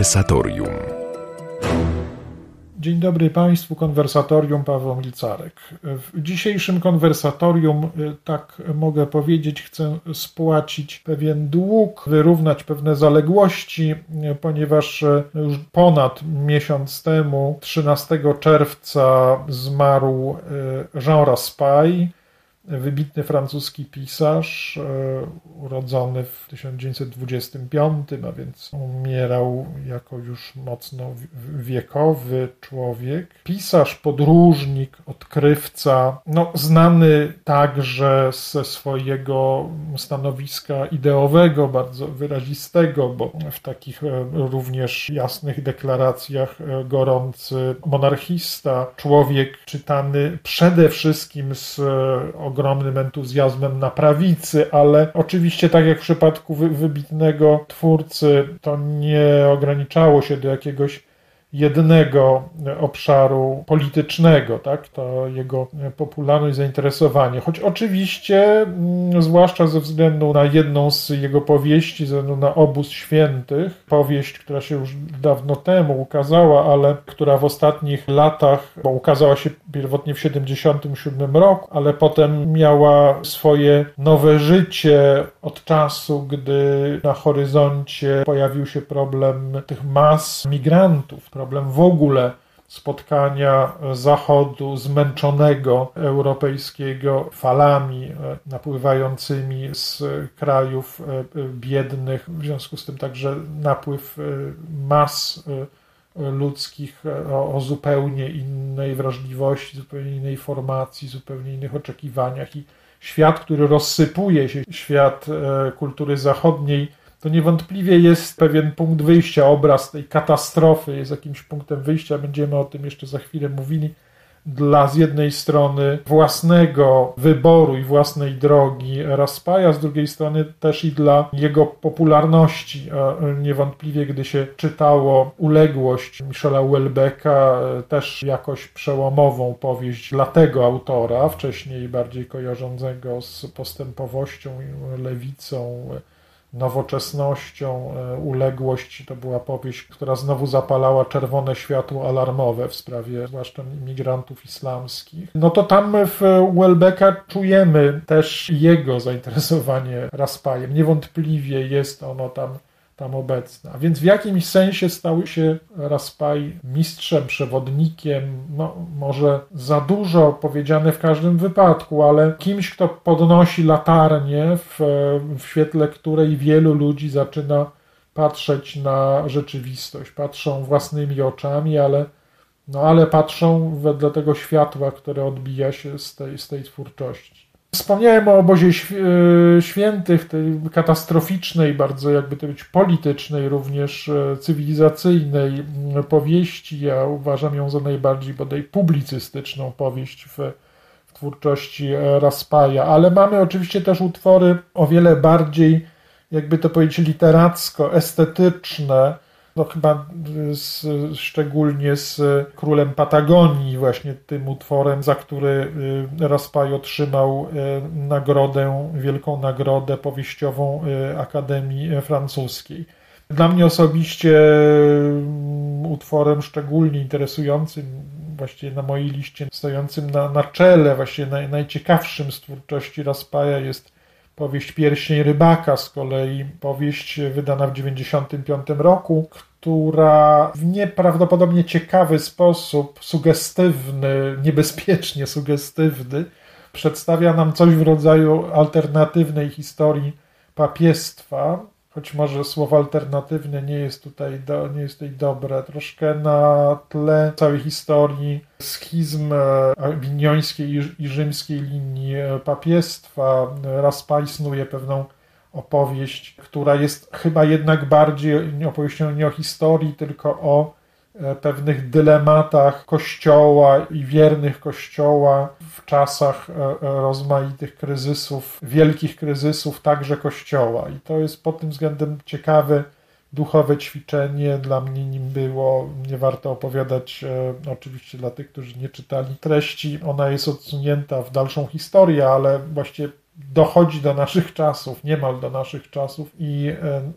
Konwersatorium. Dzień dobry Państwu, konwersatorium Paweł Milcarek. W dzisiejszym konwersatorium, y, tak mogę powiedzieć, chcę spłacić pewien dług, wyrównać pewne zaległości, y, ponieważ y, już ponad miesiąc temu, 13 czerwca, zmarł Jean Raspail wybitny francuski pisarz, e, urodzony w 1925, a więc umierał jako już mocno wiekowy człowiek. Pisarz, podróżnik, odkrywca, no, znany także ze swojego stanowiska ideowego, bardzo wyrazistego, bo w takich e, również jasnych deklaracjach e, gorący monarchista, człowiek czytany przede wszystkim z ogromnym entuzjazmem na prawicy, ale oczywiście, tak jak w przypadku wybitnego twórcy, to nie ograniczało się do jakiegoś jednego obszaru politycznego, tak? to jego popularność, zainteresowanie. Choć oczywiście, mm, zwłaszcza ze względu na jedną z jego powieści, ze względu na Obóz Świętych, powieść, która się już dawno temu ukazała, ale która w ostatnich latach, bo ukazała się pierwotnie w 1977 roku, ale potem miała swoje nowe życie od czasu, gdy na horyzoncie pojawił się problem tych mas migrantów, problem w ogóle spotkania Zachodu zmęczonego europejskiego falami e, napływającymi z krajów e, biednych, w związku z tym także napływ e, mas ludzkich o, o zupełnie innej wrażliwości, zupełnie innej formacji, zupełnie innych oczekiwaniach i świat, który rozsypuje się, świat kultury zachodniej, to niewątpliwie jest pewien punkt wyjścia, obraz tej katastrofy jest jakimś punktem wyjścia, będziemy o tym jeszcze za chwilę mówili, dla z jednej strony własnego wyboru i własnej drogi Raspaja, z drugiej strony też i dla jego popularności. Niewątpliwie, gdy się czytało Uległość Michela Welbecka, też jakoś przełomową powieść dla tego autora, wcześniej bardziej kojarzącego z postępowością, lewicą, nowoczesnością, e, uległość. To była powieść, która znowu zapalała czerwone światło alarmowe w sprawie zwłaszcza imigrantów islamskich. No to tam w Welbecka czujemy też jego zainteresowanie Raspajem. Niewątpliwie jest ono tam tam obecna. A więc w jakimś sensie stał się Raspaj mistrzem, przewodnikiem, no, może za dużo powiedziane w każdym wypadku, ale kimś, kto podnosi latarnię, w, w świetle której wielu ludzi zaczyna patrzeć na rzeczywistość. Patrzą własnymi oczami, ale, no, ale patrzą wedle tego światła, które odbija się z tej, z tej twórczości. Wspomniałem o obozie e, świętych, tej katastroficznej, bardzo jakby to być politycznej, również e, cywilizacyjnej powieści. Ja uważam ją za najbardziej bodaj publicystyczną powieść w, w twórczości Raspaja, ale mamy oczywiście też utwory o wiele bardziej, jakby to powiedzieć, literacko-estetyczne, no chyba z, szczególnie z Królem Patagonii, właśnie tym utworem, za który y, Raspaj otrzymał y, nagrodę, wielką nagrodę powieściową y, Akademii Francuskiej. Dla mnie osobiście utworem szczególnie interesującym, właściwie na mojej liście stojącym na, na czele, właśnie naj, najciekawszym z twórczości Raspaja jest powieść Pierścień Rybaka, z kolei powieść wydana w 1995 roku, która w nieprawdopodobnie ciekawy sposób, sugestywny, niebezpiecznie sugestywny, przedstawia nam coś w rodzaju alternatywnej historii papiestwa, choć może słowo alternatywne nie jest tutaj, do, nie jest tutaj dobre, troszkę na tle całej historii schizm awiniońskiej i rzymskiej linii papiestwa. Raz snuje pewną opowieść, która jest chyba jednak bardziej opowieścią nie o historii, tylko o e, pewnych dylematach Kościoła i wiernych Kościoła w czasach e, e, rozmaitych kryzysów, wielkich kryzysów także Kościoła. I to jest pod tym względem ciekawe, duchowe ćwiczenie. Dla mnie nim było, nie warto opowiadać, oczywiście dla tych, którzy nie czytali treści, ona jest odsunięta w dalszą historię, ale właściwie dochodzi do naszych czasów, niemal do naszych czasów i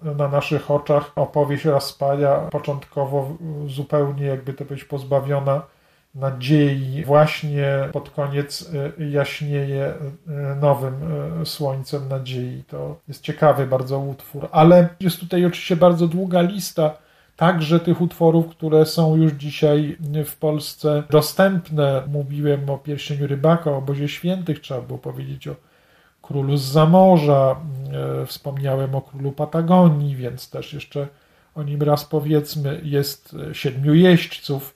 e, na naszych oczach opowieść Raspaja początkowo zupełnie jakby to być pozbawiona nadziei właśnie pod koniec e, jaśnieje e, nowym słońcem nadziei. To jest ciekawy bardzo utwór, ale jest tutaj oczywiście bardzo długa lista także tych utworów, które są już dzisiaj w Polsce dostępne. Mówiłem o Pierścieniu Rybaka, o Obozie Świętych, trzeba było powiedzieć o Królu z Zamorza, e, wspomniałem o Królu Patagonii, więc też jeszcze o nim raz powiedzmy. Jest Siedmiu Jeźdźców,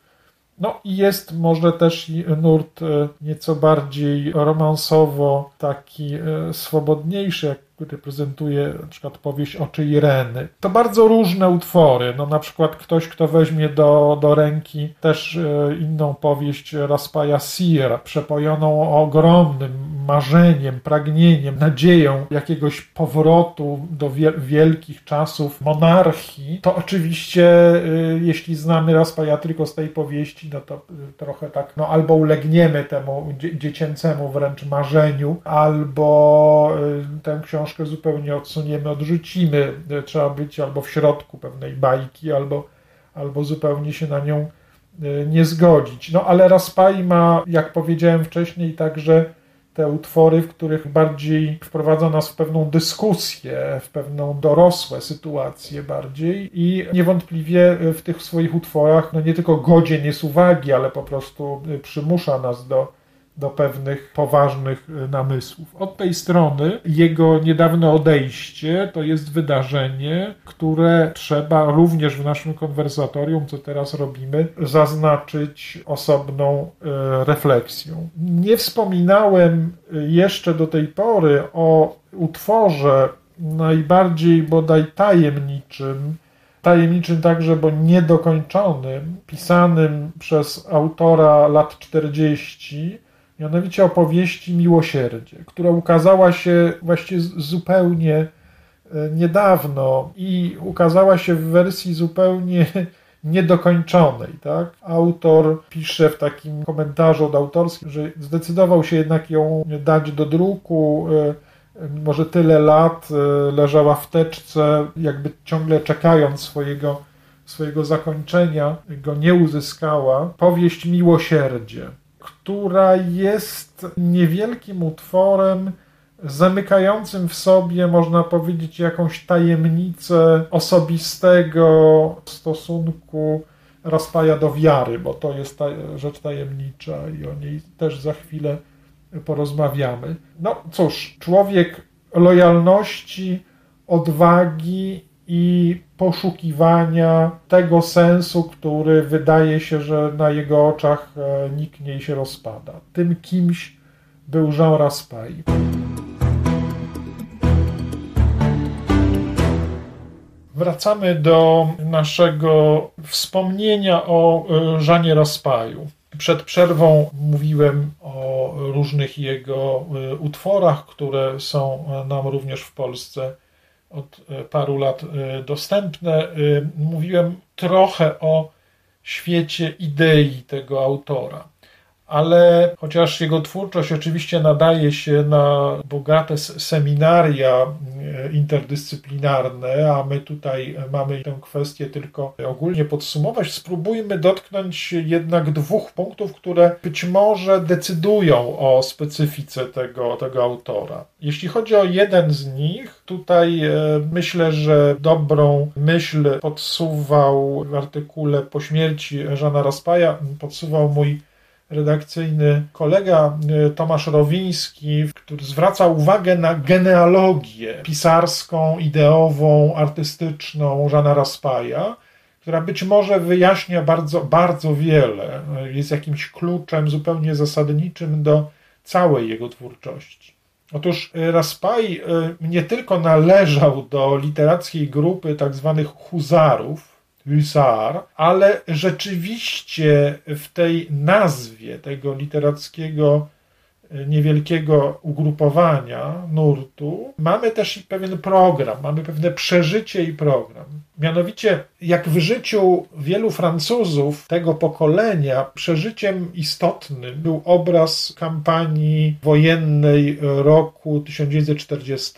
no i jest może też nurt e, nieco bardziej romansowo, taki e, swobodniejszy, jak reprezentuje na przykład powieść Oczy Ireny. To bardzo różne utwory. No na przykład ktoś, kto weźmie do, do ręki też e, inną powieść Raspaja Sir, przepojoną ogromnym marzeniem, pragnieniem, nadzieją jakiegoś powrotu do wielkich czasów monarchii, to oczywiście e, jeśli znamy Raspaja tylko z tej powieści, no to e, trochę tak, no albo ulegniemy temu dziecięcemu wręcz marzeniu, albo tę książkę książkę zupełnie odsuniemy, odrzucimy. Trzeba być albo w środku pewnej bajki, albo, albo zupełnie się na nią e, nie zgodzić. No ale Raspai ma, jak powiedziałem wcześniej, także te utwory, w których bardziej wprowadza nas w pewną dyskusję, w pewną dorosłe sytuacje bardziej i niewątpliwie w tych swoich utworach no nie tylko godzien jest uwagi, ale po prostu przymusza nas do do pewnych poważnych e, namysłów. Od tej strony jego niedawne odejście to jest wydarzenie, które trzeba również w naszym konwersatorium, co teraz robimy, zaznaczyć osobną e, refleksją. Nie wspominałem jeszcze do tej pory o utworze najbardziej bodaj tajemniczym, tajemniczym także, bo niedokończonym, pisanym przez autora lat 40, mianowicie opowieści Miłosierdzie, która ukazała się właściwie zupełnie e, niedawno i ukazała się w wersji zupełnie niedokończonej. Tak? Autor pisze w takim komentarzu od autorskim, że zdecydował się jednak ją dać do druku. E, może tyle lat e, leżała w teczce, jakby ciągle czekając swojego, swojego zakończenia, go nie uzyskała. Powieść Miłosierdzie która jest niewielkim utworem zamykającym w sobie, można powiedzieć, jakąś tajemnicę osobistego stosunku Raspaja do wiary, bo to jest ta rzecz tajemnicza i o niej też za chwilę porozmawiamy. No cóż, człowiek lojalności, odwagi i poszukiwania tego sensu, który wydaje się, że na jego oczach e, niknie i się rozpada. Tym kimś był Jean Raspail. Wracamy do naszego wspomnienia o e, Żanie Raspaju. Przed przerwą mówiłem o różnych jego e, utworach, które są nam również w Polsce od e, paru lat e, dostępne. E, mówiłem trochę o świecie idei tego autora ale chociaż jego twórczość oczywiście nadaje się na bogate seminaria e, interdyscyplinarne, a my tutaj mamy tę kwestię tylko ogólnie podsumować, spróbujmy dotknąć jednak dwóch punktów, które być może decydują o specyfice tego, tego autora. Jeśli chodzi o jeden z nich, tutaj e, myślę, że dobrą myśl podsuwał w artykule po śmierci Żana Raspaja, podsuwał mój redakcyjny kolega y, Tomasz Rowiński, który zwraca uwagę na genealogię pisarską, ideową, artystyczną Żana Raspaja, która być może wyjaśnia bardzo, bardzo wiele, jest jakimś kluczem zupełnie zasadniczym do całej jego twórczości. Otóż Raspaj y, nie tylko należał do literackiej grupy tak zwanych huzarów, Hussar, ale rzeczywiście w tej nazwie tego literackiego niewielkiego ugrupowania, nurtu, mamy też pewien program, mamy pewne przeżycie i program. Mianowicie, jak w życiu wielu Francuzów tego pokolenia, przeżyciem istotnym był obraz kampanii wojennej roku 1940.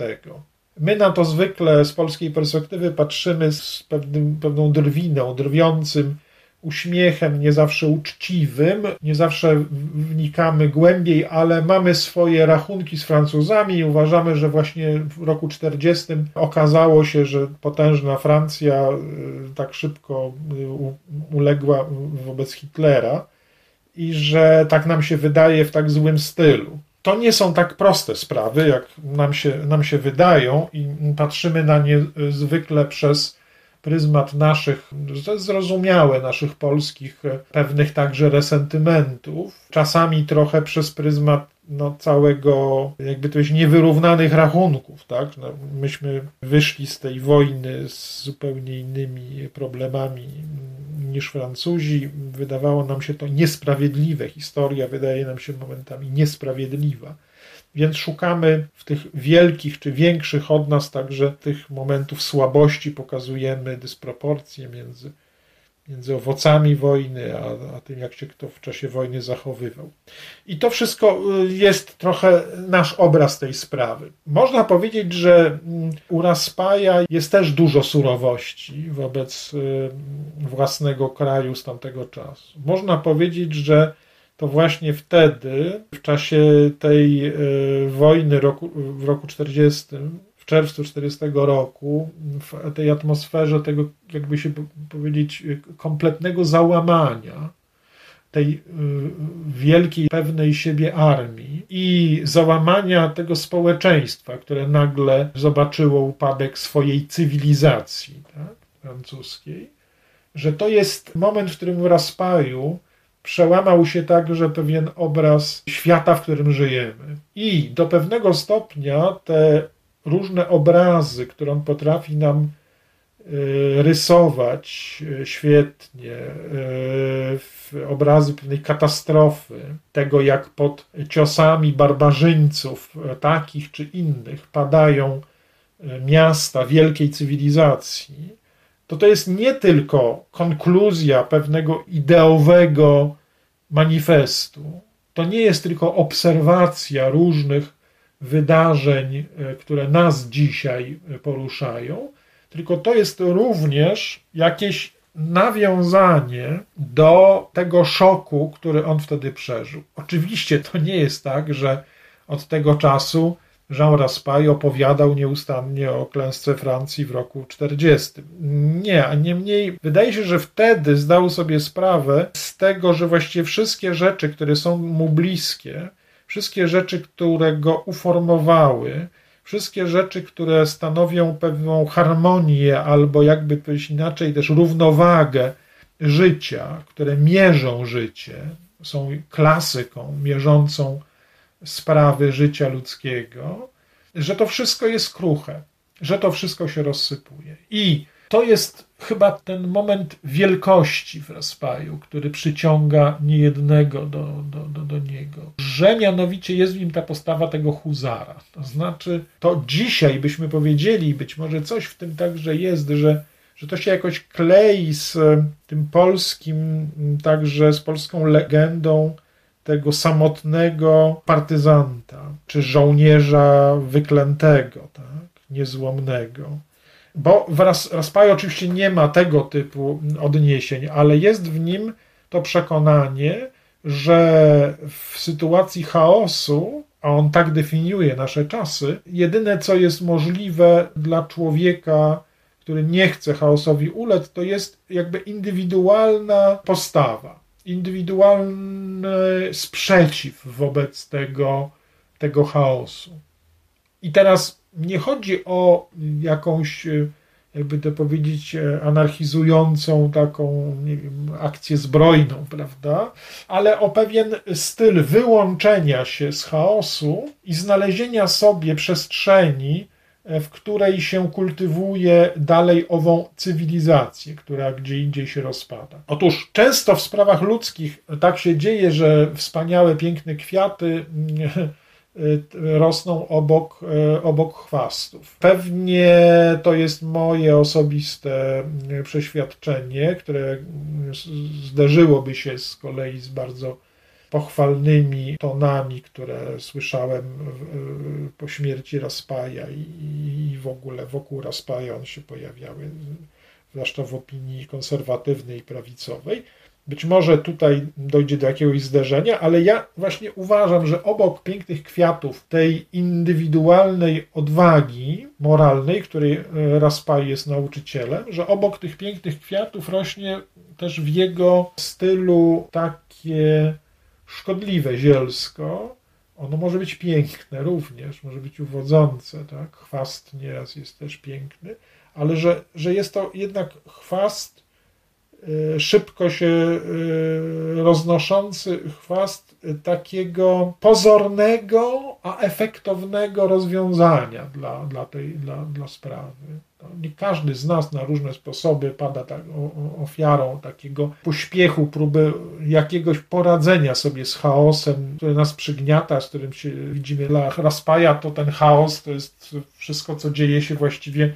My na to zwykle z polskiej perspektywy patrzymy z pewnym, pewną drwiną, drwiącym uśmiechem, nie zawsze uczciwym, nie zawsze wnikamy głębiej, ale mamy swoje rachunki z Francuzami i uważamy, że właśnie w roku 40 okazało się, że potężna Francja y, tak szybko y, uległa wobec Hitlera i że tak nam się wydaje w tak złym stylu. To nie są tak proste sprawy, jak nam się, nam się wydają, i patrzymy na nie zwykle przez pryzmat naszych, zrozumiałe naszych polskich e, pewnych także resentymentów, czasami trochę przez pryzmat no, całego, jakby to jest niewyrównanych rachunków, tak? No, myśmy wyszli z tej wojny z zupełnie innymi problemami niż Francuzi. Wydawało nam się to niesprawiedliwe. Historia wydaje nam się momentami niesprawiedliwa. Więc szukamy w tych wielkich czy większych od nas także tych momentów słabości, pokazujemy dysproporcje między, między owocami wojny, a, a tym, jak się kto w czasie wojny zachowywał. I to wszystko y, jest trochę nasz obraz tej sprawy. Można powiedzieć, że mm, u Raspaja jest też dużo surowości wobec y, własnego kraju z tamtego czasu. Można powiedzieć, że to właśnie wtedy, w czasie tej e, wojny roku, w roku 40, w czerwcu 40 roku, w tej atmosferze tego, jakby się powiedzieć, kompletnego załamania, tej e, wielkiej, pewnej siebie armii i załamania tego społeczeństwa, które nagle zobaczyło upadek swojej cywilizacji tak, francuskiej, że to jest moment, w którym w Raspaju przełamał się także pewien obraz świata, w którym żyjemy. I do pewnego stopnia te różne obrazy, które on potrafi nam e, rysować e, świetnie, e, obrazy pewnej katastrofy, tego jak pod ciosami barbarzyńców, takich czy innych, padają miasta wielkiej cywilizacji, to to jest nie tylko konkluzja pewnego ideowego manifestu, to nie jest tylko obserwacja różnych wydarzeń, e, które nas dzisiaj e, poruszają, tylko to jest również jakieś nawiązanie do tego szoku, który on wtedy przeżył. Oczywiście to nie jest tak, że od tego czasu Jean Raspail opowiadał nieustannie o klęsce Francji w roku 40. Nie, a niemniej wydaje się, że wtedy zdał sobie sprawę z tego, że właściwie wszystkie rzeczy, które są mu bliskie, wszystkie rzeczy, które go uformowały, wszystkie rzeczy, które stanowią pewną harmonię albo jakby powiedzieć inaczej też równowagę życia, które mierzą życie, są klasyką mierzącą sprawy życia ludzkiego, że to wszystko jest kruche, że to wszystko się rozsypuje. I to jest chyba ten moment wielkości w Raspaju, który przyciąga niejednego do, do, do, do niego. Że mianowicie jest w nim ta postawa tego huzara. To znaczy, to dzisiaj byśmy powiedzieli, być może coś w tym także jest, że, że to się jakoś klei z tym polskim, także z polską legendą tego samotnego partyzanta, czy żołnierza wyklętego, tak, niezłomnego. Bo w Raspaja oczywiście nie ma tego typu odniesień, ale jest w nim to przekonanie, że w sytuacji chaosu, a on tak definiuje nasze czasy, jedyne co jest możliwe dla człowieka, który nie chce chaosowi ulec, to jest jakby indywidualna postawa indywidualny sprzeciw wobec tego, tego chaosu. I teraz nie chodzi o jakąś, jakby to powiedzieć, anarchizującą taką wiem, akcję zbrojną, prawda? Ale o pewien styl wyłączenia się z chaosu i znalezienia sobie przestrzeni w której się kultywuje dalej ową cywilizację, która gdzie indziej się rozpada. Otóż często w sprawach ludzkich tak się dzieje, że wspaniałe, piękne kwiaty rosną obok, obok chwastów. Pewnie to jest moje osobiste przeświadczenie, które zderzyłoby się z kolei z bardzo pochwalnymi tonami, które słyszałem po śmierci Raspaja i w ogóle wokół Raspaja on się pojawiały, zwłaszcza w opinii konserwatywnej i prawicowej. Być może tutaj dojdzie do jakiegoś zderzenia, ale ja właśnie uważam, że obok pięknych kwiatów, tej indywidualnej odwagi moralnej, której Raspaj jest nauczycielem, że obok tych pięknych kwiatów rośnie też w jego stylu takie szkodliwe zielsko, ono może być piękne również, może być uwodzące, tak? Chwast nieraz jest też piękny, ale że, że jest to jednak chwast szybko się y, roznoszący chwast takiego pozornego, a efektownego rozwiązania dla, dla, tej, dla, dla sprawy. No, nie każdy z nas na różne sposoby pada tak, ofiarą takiego pośpiechu, próby jakiegoś poradzenia sobie z chaosem, który nas przygniata, z którym się widzimy dla Raspaja, to ten chaos to jest wszystko, co dzieje się właściwie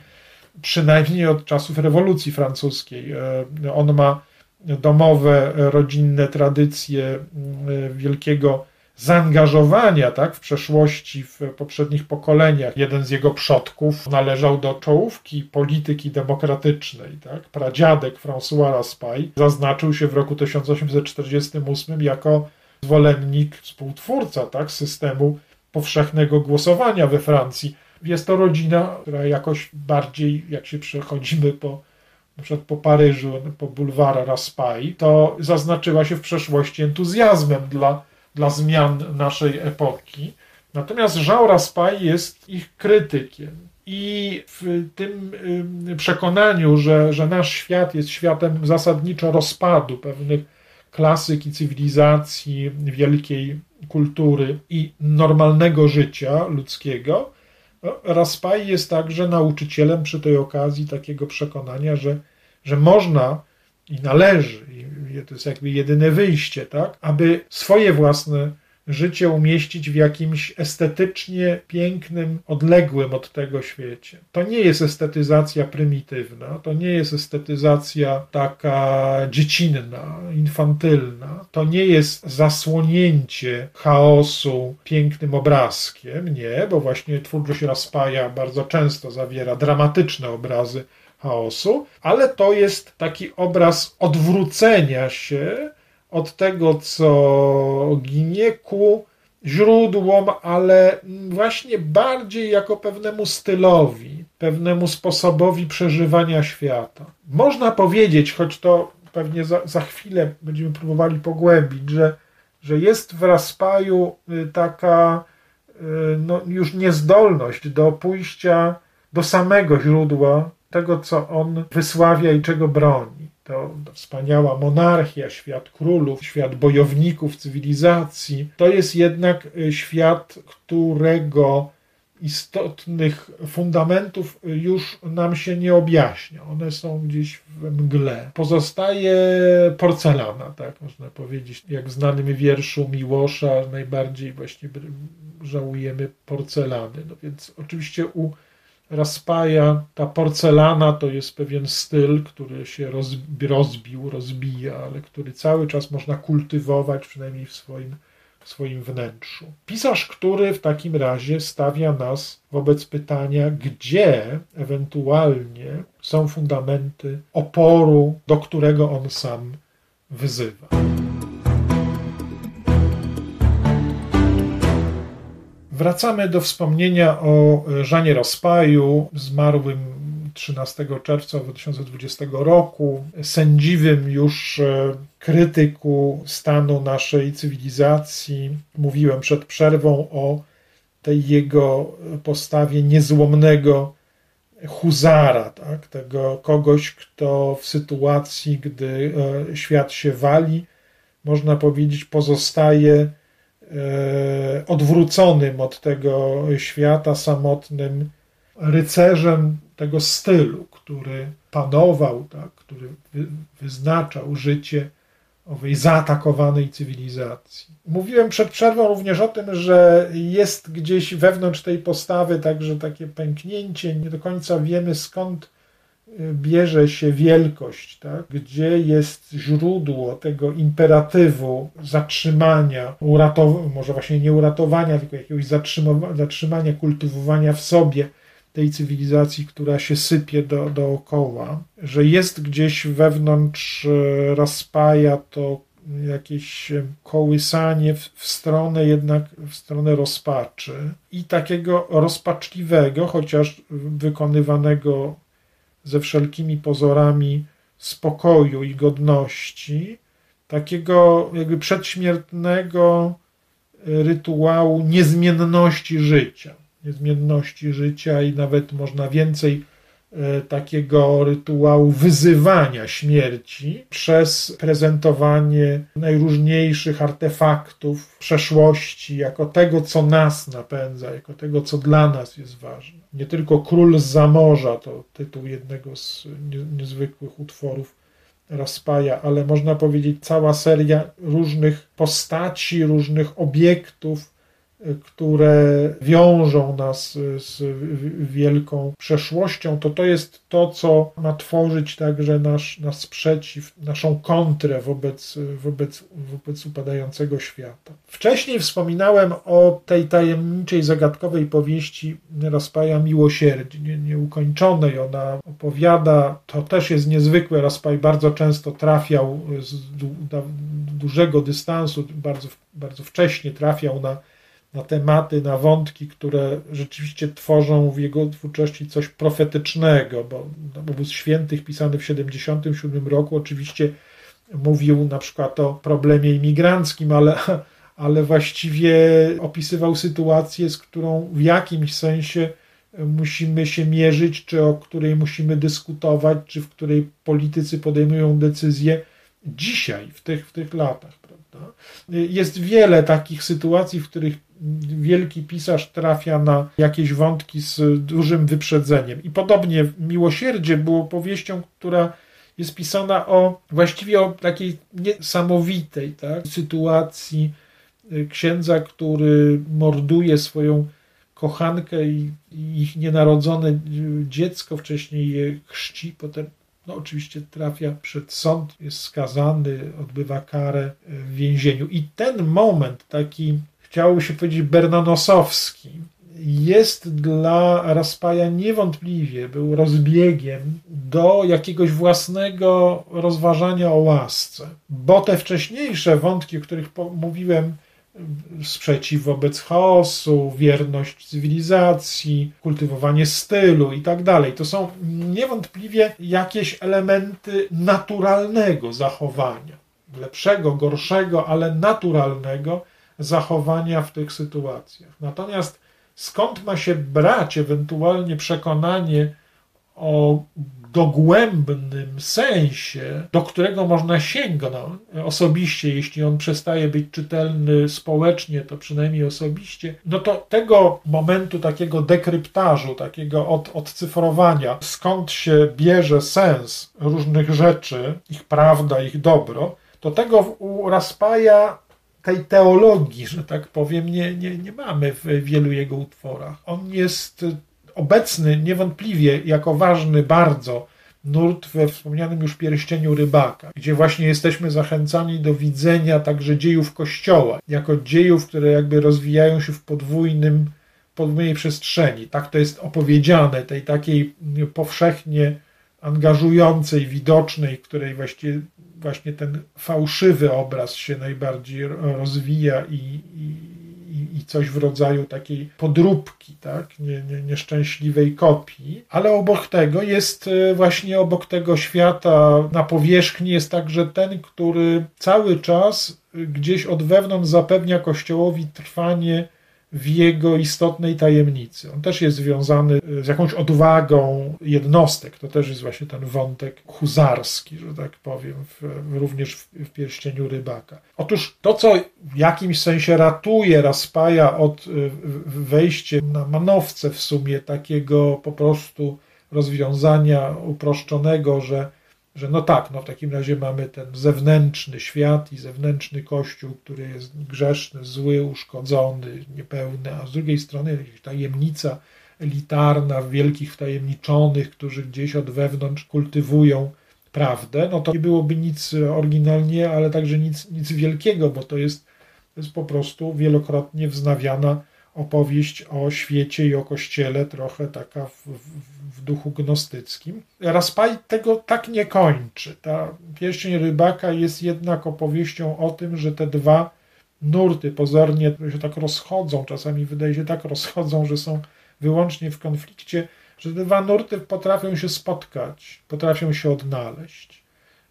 przynajmniej od czasów rewolucji francuskiej. E, on ma domowe, rodzinne tradycje wielkiego zaangażowania tak, w przeszłości, w poprzednich pokoleniach. Jeden z jego przodków należał do czołówki polityki demokratycznej. Tak. Pradziadek François Raspail zaznaczył się w roku 1848 jako zwolennik, współtwórca tak, systemu powszechnego głosowania we Francji. Jest to rodzina, która jakoś bardziej, jak się przechodzimy po na przykład po Paryżu, po bulwarze Raspail, to zaznaczyła się w przeszłości entuzjazmem dla dla zmian naszej epoki. Natomiast Jean Raspail jest ich krytykiem. I w tym przekonaniu, że, że nasz świat jest światem zasadniczo rozpadu pewnych klasyk i cywilizacji, wielkiej kultury i normalnego życia ludzkiego, Raspail jest także nauczycielem przy tej okazji takiego przekonania, że, że można i należy, to jest jakby jedyne wyjście, tak? Aby swoje własne życie umieścić w jakimś estetycznie pięknym, odległym od tego świecie. To nie jest estetyzacja prymitywna, to nie jest estetyzacja taka dziecinna, infantylna, to nie jest zasłonięcie chaosu pięknym obrazkiem, nie, bo właśnie twórczość Raspaja bardzo często zawiera dramatyczne obrazy chaosu, ale to jest taki obraz odwrócenia się od tego, co ginie, ku źródłom, ale właśnie bardziej jako pewnemu stylowi, pewnemu sposobowi przeżywania świata. Można powiedzieć, choć to pewnie za, za chwilę będziemy próbowali pogłębić, że, że jest w Raspaju y, taka y, no, już niezdolność do pójścia do samego źródła tego, co on wysławia i czego broni. To, wspaniała monarchia, świat królów, świat bojowników cywilizacji. To jest jednak y, świat, którego istotnych fundamentów już nam się nie objaśnia. One są gdzieś w mgle. Pozostaje porcelana, tak można powiedzieć. Jak w znanym wierszu Miłosza najbardziej właśnie żałujemy porcelany. No więc oczywiście u Raspaja, ta porcelana to jest pewien styl, który się rozbił, rozbija, ale który cały czas można kultywować, przynajmniej w swoim, w swoim wnętrzu. Pisarz, który w takim razie stawia nas wobec pytania, gdzie ewentualnie są fundamenty oporu, do którego on sam wyzywa. Wracamy do wspomnienia o Żanie Raspaju, zmarłym 13 czerwca 2020 roku, sędziwym już e, krytyku stanu naszej cywilizacji. Mówiłem przed przerwą o tej jego postawie niezłomnego huzara, tak? tego kogoś, kto w sytuacji, gdy e, świat się wali, można powiedzieć, pozostaje E, odwróconym od tego świata, samotnym, rycerzem tego stylu, który panował, tak, który wyznaczał życie owej zaatakowanej cywilizacji. Mówiłem przed przerwą również o tym, że jest gdzieś wewnątrz tej postawy także takie pęknięcie, nie do końca wiemy skąd bierze się wielkość, tak? gdzie jest źródło tego imperatywu zatrzymania, może właśnie nie uratowania, tylko jakiegoś zatrzymania, kultywowania w sobie tej cywilizacji, która się sypie do, dookoła, że jest gdzieś wewnątrz e, Raspaja to jakieś e, kołysanie w, w stronę jednak, w stronę rozpaczy i takiego rozpaczliwego, chociaż wykonywanego ze wszelkimi pozorami spokoju i godności, takiego jakby przedśmiertnego rytuału niezmienności życia. Niezmienności życia i nawet można więcej takiego rytuału wyzywania śmierci przez prezentowanie najróżniejszych artefaktów przeszłości jako tego, co nas napędza, jako tego, co dla nas jest ważne. Nie tylko Król z Zamorza to tytuł jednego z niezwykłych utworów Raspaja, ale można powiedzieć cała seria różnych postaci, różnych obiektów, które wiążą nas z wielką przeszłością, to to jest to, co ma tworzyć także nasz, nasz sprzeciw, naszą kontrę wobec, wobec, wobec upadającego świata. Wcześniej wspominałem o tej tajemniczej, zagadkowej powieści Raspaja Miłosierdzie, nie, nieukończonej. Ona opowiada, to też jest niezwykłe, Raspaj bardzo często trafiał z dużego dystansu, bardzo, bardzo wcześnie trafiał na na tematy, na wątki, które rzeczywiście tworzą w jego twórczości coś profetycznego, bo Obóz Świętych pisany w 77 roku oczywiście mówił na przykład o problemie imigranckim, ale, ale właściwie opisywał sytuację, z którą w jakimś sensie musimy się mierzyć, czy o której musimy dyskutować, czy w której politycy podejmują decyzje dzisiaj, w tych, w tych latach. Jest wiele takich sytuacji, w których wielki pisarz trafia na jakieś wątki z dużym wyprzedzeniem. I podobnie Miłosierdzie było powieścią, która jest pisana o właściwie o takiej niesamowitej tak, sytuacji y, księdza, który morduje swoją kochankę i, i ich nienarodzone dziecko, wcześniej je chrzci, potem no oczywiście trafia przed sąd, jest skazany, odbywa karę w więzieniu. I ten moment taki chciałoby się powiedzieć bernanosowski, jest dla Raspaja niewątpliwie był rozbiegiem do jakiegoś własnego rozważania o łasce, bo te wcześniejsze wątki, o których mówiłem, sprzeciw wobec chaosu, wierność cywilizacji, kultywowanie stylu i tak dalej. To są niewątpliwie jakieś elementy naturalnego zachowania, lepszego, gorszego, ale naturalnego, zachowania w tych sytuacjach. Natomiast skąd ma się brać ewentualnie przekonanie o dogłębnym sensie, do którego można sięgnąć osobiście, jeśli on przestaje być czytelny społecznie, to przynajmniej osobiście, no to tego momentu takiego dekryptażu, takiego od, odcyfrowania, skąd się bierze sens różnych rzeczy, ich prawda, ich dobro, to tego u Raspaja tej teologii, że tak powiem, nie, nie, nie mamy w wielu jego utworach. On jest obecny niewątpliwie jako ważny bardzo nurt we wspomnianym już pierścieniu rybaka, gdzie właśnie jesteśmy zachęcani do widzenia także dziejów Kościoła, jako dziejów, które jakby rozwijają się w podwójnym, podwójnej przestrzeni. Tak to jest opowiedziane, tej takiej powszechnie angażującej, widocznej, której właściwie właśnie ten fałszywy obraz się najbardziej rozwija i, i, i coś w rodzaju takiej podróbki, tak? Nie, nie, nieszczęśliwej kopii, ale obok tego jest e, właśnie obok tego świata na powierzchni jest także ten, który cały czas gdzieś od wewnątrz zapewnia Kościołowi trwanie w jego istotnej tajemnicy. On też jest związany z jakąś odwagą jednostek. To też jest właśnie ten wątek huzarski, że tak powiem, w, również w, w pierścieniu rybaka. Otóż to, co w jakimś sensie ratuje Raspaja od wejścia na manowce w sumie takiego po prostu rozwiązania uproszczonego, że że no tak, no w takim razie mamy ten zewnętrzny świat i zewnętrzny kościół, który jest grzeszny, zły, uszkodzony, niepełny, a z drugiej strony jakaś tajemnica elitarna, wielkich wtajemniczonych, którzy gdzieś od wewnątrz kultywują prawdę, no to nie byłoby nic oryginalnie, ale także nic, nic wielkiego, bo to jest, to jest po prostu wielokrotnie wznawiana opowieść o świecie i o kościele, trochę taka w, w, w duchu gnostyckim. Raspaj tego tak nie kończy. Ta pierścień rybaka jest jednak opowieścią o tym, że te dwa nurty pozornie się tak rozchodzą, czasami wydaje się tak rozchodzą, że są wyłącznie w konflikcie, że te dwa nurty potrafią się spotkać, potrafią się odnaleźć,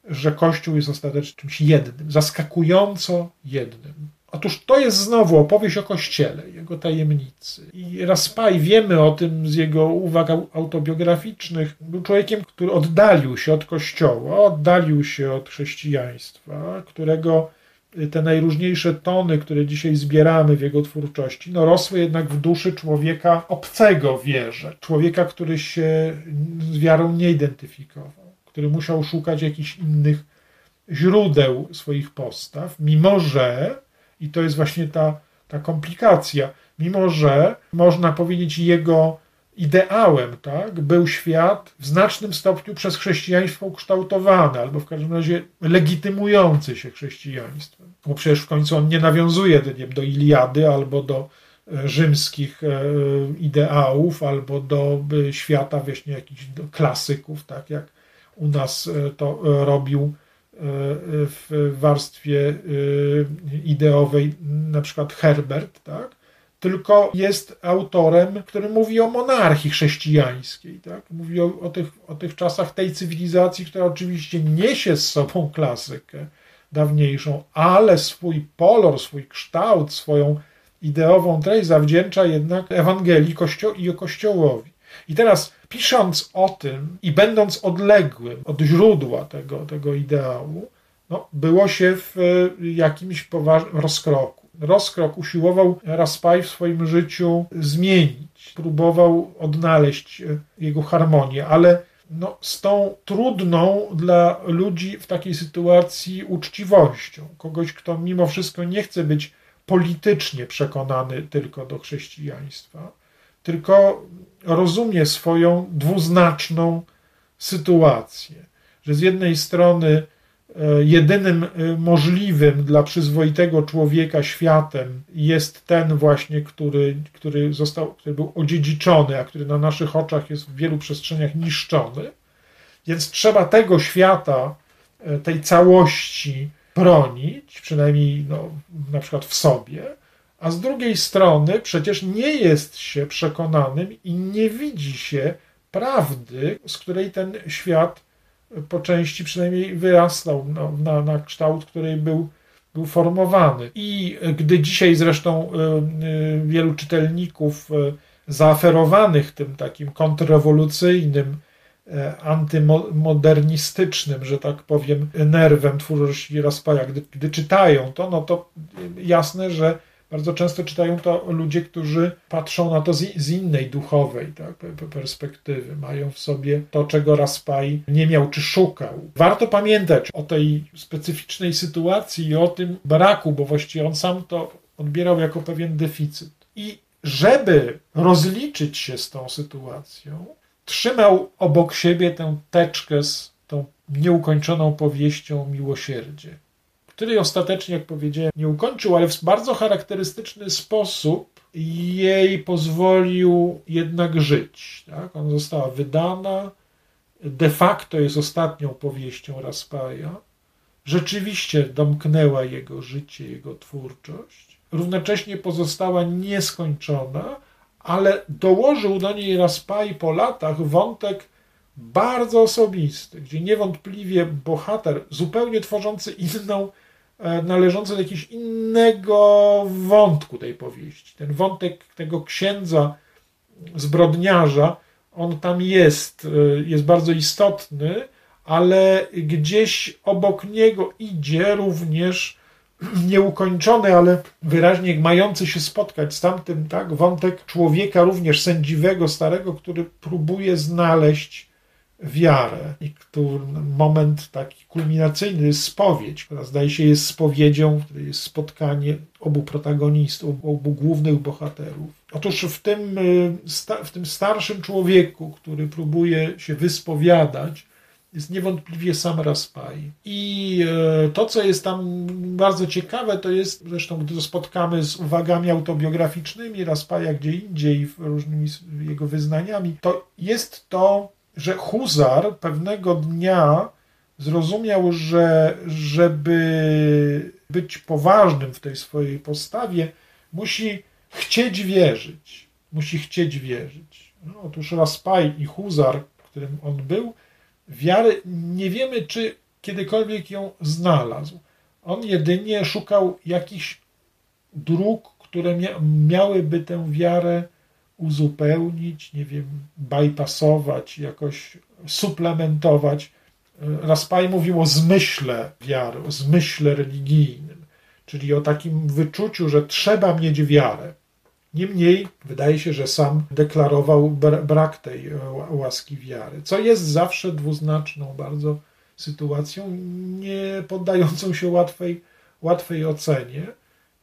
że Kościół jest ostatecznie czymś jednym, zaskakująco jednym. Otóż to jest znowu opowieść o Kościele, jego tajemnicy. I Raspaj, wiemy o tym z jego uwag autobiograficznych, był człowiekiem, który oddalił się od Kościoła, oddalił się od chrześcijaństwa, którego te najróżniejsze tony, które dzisiaj zbieramy w jego twórczości, no rosły jednak w duszy człowieka obcego wierze, człowieka, który się z wiarą nie identyfikował, który musiał szukać jakichś innych źródeł swoich postaw, mimo że i to jest właśnie ta, ta komplikacja. Mimo, że można powiedzieć, jego ideałem tak, był świat w znacznym stopniu przez chrześcijaństwo ukształtowany, albo w każdym razie legitymujący się chrześcijaństwem. Bo przecież w końcu on nie nawiązuje nie, do Iliady albo do e, rzymskich e, ideałów, albo do e, świata właśnie jakichś klasyków, tak jak u nas to robił w warstwie y, ideowej, na przykład Herbert, tak? tylko jest autorem, który mówi o monarchii chrześcijańskiej. Tak? Mówi o, o, tych, o tych czasach tej cywilizacji, która oczywiście niesie z sobą klasykę dawniejszą, ale swój polor, swój kształt, swoją ideową treść zawdzięcza jednak Ewangelii kościo i Kościołowi. I teraz pisząc o tym i będąc odległym od źródła tego, tego ideału, no, było się w e, jakimś rozkroku. Rozkrok usiłował Raspaj w swoim życiu zmienić, próbował odnaleźć e, jego harmonię, ale no, z tą trudną dla ludzi w takiej sytuacji uczciwością. Kogoś, kto mimo wszystko nie chce być politycznie przekonany tylko do chrześcijaństwa, tylko rozumie swoją dwuznaczną sytuację, że z jednej strony e, jedynym e, możliwym dla przyzwoitego człowieka światem jest ten właśnie, który, który, został, który był odziedziczony, a który na naszych oczach jest w wielu przestrzeniach niszczony. Więc trzeba tego świata, e, tej całości bronić, przynajmniej no, na przykład w sobie, a z drugiej strony przecież nie jest się przekonanym i nie widzi się prawdy, z której ten świat po części przynajmniej wyrastał na, na kształt, której był, był formowany. I gdy dzisiaj zresztą y, y, wielu czytelników y, zaaferowanych tym takim kontrrewolucyjnym, antymodernistycznym, że tak powiem, nerwem twórczości Raspaja, gdy, gdy czytają to, no to jasne, że bardzo często czytają to ludzie, którzy patrzą na to z, innej duchowej tak, perspektywy. Mają w sobie to, czego Raspaj nie miał czy szukał. Warto pamiętać o tej specyficznej sytuacji i o tym braku, bo właściwie on sam to odbierał jako pewien deficyt. I żeby rozliczyć się z tą sytuacją, trzymał obok siebie tę teczkę z tą nieukończoną powieścią miłosierdzie której ostatecznie, jak powiedziałem, nie ukończył, ale w bardzo charakterystyczny sposób jej pozwolił jednak żyć. Tak? Ona została wydana, de facto jest ostatnią powieścią Raspaja. Rzeczywiście domknęła jego życie, jego twórczość. Równocześnie pozostała nieskończona, ale dołożył do niej Raspaj po latach wątek bardzo osobisty, gdzie niewątpliwie bohater, zupełnie tworzący inną należące do jakiegoś innego wątku tej powieści. Ten wątek tego księdza zbrodniarza, on tam jest, e, jest bardzo istotny, ale gdzieś obok niego idzie również nieukończony, ale wyraźnie mający się spotkać z tamtym, tak, wątek człowieka również sędziwego, starego, który próbuje znaleźć wiarę i który moment taki kulminacyjny jest spowiedź, która zdaje się jest spowiedzią, w jest spotkanie obu protagonistów, obu głównych bohaterów. Otóż w tym, y, w tym starszym człowieku, który próbuje się wyspowiadać, jest niewątpliwie sam Raspai. I e, to, co jest tam bardzo ciekawe, to jest, zresztą gdy to spotkamy z uwagami autobiograficznymi Raspaja gdzie indziej, różnymi jego wyznaniami, to jest to, że Huzar pewnego dnia zrozumiał, że żeby być poważnym w tej swojej postawie, musi chcieć wierzyć. Musi chcieć wierzyć. No, otóż Raspaj i Huzar, którym on był, wiary nie wiemy, czy kiedykolwiek ją znalazł. On jedynie szukał jakichś dróg, które mia miałyby tę wiarę uzupełnić, nie wiem, bypassować, jakoś suplementować. Raspaj mówił o zmyśle wiary, o zmyśle religijnym, czyli o takim wyczuciu, że trzeba mieć wiarę. Niemniej wydaje się, że sam deklarował brak tej e, łaski wiary, co jest zawsze dwuznaczną bardzo sytuacją, nie poddającą się łatwej, łatwej ocenie.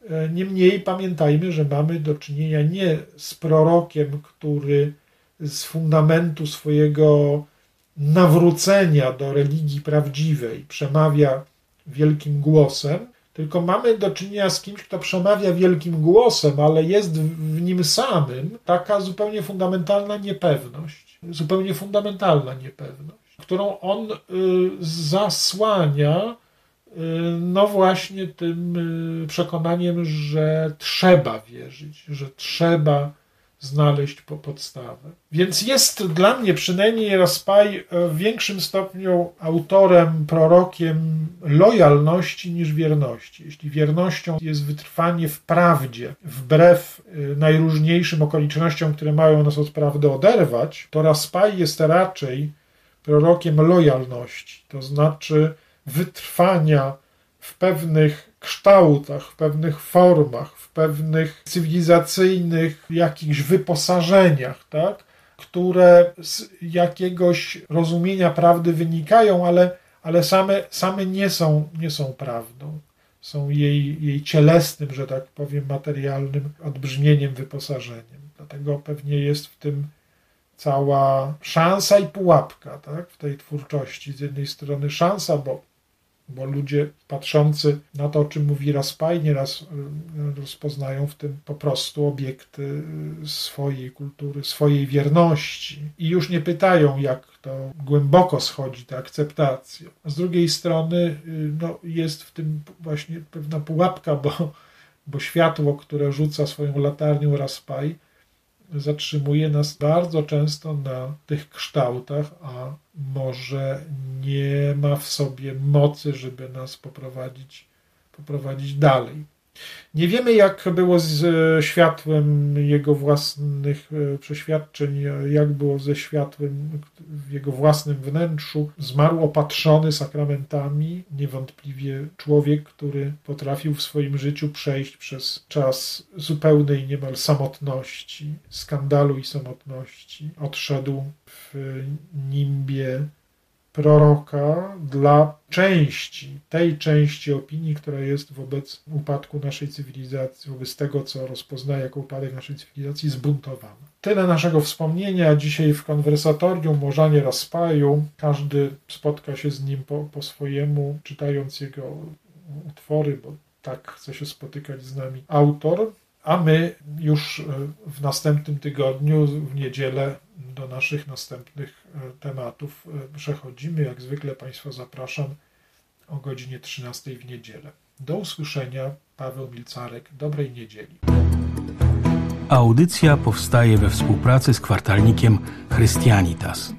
E, niemniej pamiętajmy, że mamy do czynienia nie z prorokiem, który z fundamentu swojego nawrócenia do religii prawdziwej przemawia wielkim głosem, tylko mamy do czynienia z kimś, kto przemawia wielkim głosem, ale jest w nim samym taka zupełnie fundamentalna niepewność, zupełnie fundamentalna niepewność, którą on y, zasłania no właśnie tym y, przekonaniem, że trzeba wierzyć, że trzeba znaleźć po podstawę. Więc jest dla mnie przynajmniej Raspaj w większym stopniu autorem, prorokiem lojalności niż wierności. Jeśli wiernością jest wytrwanie w prawdzie, wbrew y, najróżniejszym okolicznościom, które mają nas od prawdy oderwać, to Raspaj jest raczej prorokiem lojalności, to znaczy wytrwania w pewnych kształtach, w pewnych formach, w pewnych cywilizacyjnych jakichś wyposażeniach, tak? które z jakiegoś rozumienia prawdy wynikają, ale, ale same, same nie, są, nie są prawdą. Są jej, jej cielesnym, że tak powiem, materialnym odbrzmieniem, wyposażeniem. Dlatego pewnie jest w tym cała szansa i pułapka tak? w tej twórczości. Z jednej strony szansa, bo bo ludzie patrzący na to, o czym mówi Raspaj, nieraz e, rozpoznają w tym po prostu obiekty swojej kultury, swojej wierności i już nie pytają, jak to głęboko schodzi ta akceptacja. Z drugiej strony e, no, jest w tym właśnie pewna pułapka, bo, bo światło, które rzuca swoją latarnią Raspaj, zatrzymuje nas bardzo często na tych kształtach, a może nie ma w sobie mocy, żeby nas poprowadzić, poprowadzić dalej. Nie wiemy, jak było z światłem jego własnych e, przeświadczeń, jak było ze światłem w jego własnym wnętrzu. Zmarł opatrzony sakramentami, niewątpliwie człowiek, który potrafił w swoim życiu przejść przez czas zupełnej niemal samotności, skandalu i samotności. Odszedł w nimbie proroka dla części, tej części opinii, która jest wobec upadku naszej cywilizacji, wobec tego, co rozpoznaje jako upadek naszej cywilizacji, zbuntowana. Tyle naszego wspomnienia dzisiaj w konwersatorium o Żanie Raspaju. Każdy spotka się z nim po, po swojemu, czytając jego utwory, bo tak chce się spotykać z nami autor. A my już w następnym tygodniu, w niedzielę, do naszych następnych e, tematów e, przechodzimy. Jak zwykle Państwa zapraszam o godzinie 13 w niedzielę. Do usłyszenia. Paweł Milcarek. Dobrej niedzieli. Audycja powstaje we współpracy z kwartalnikiem Chrystianitas.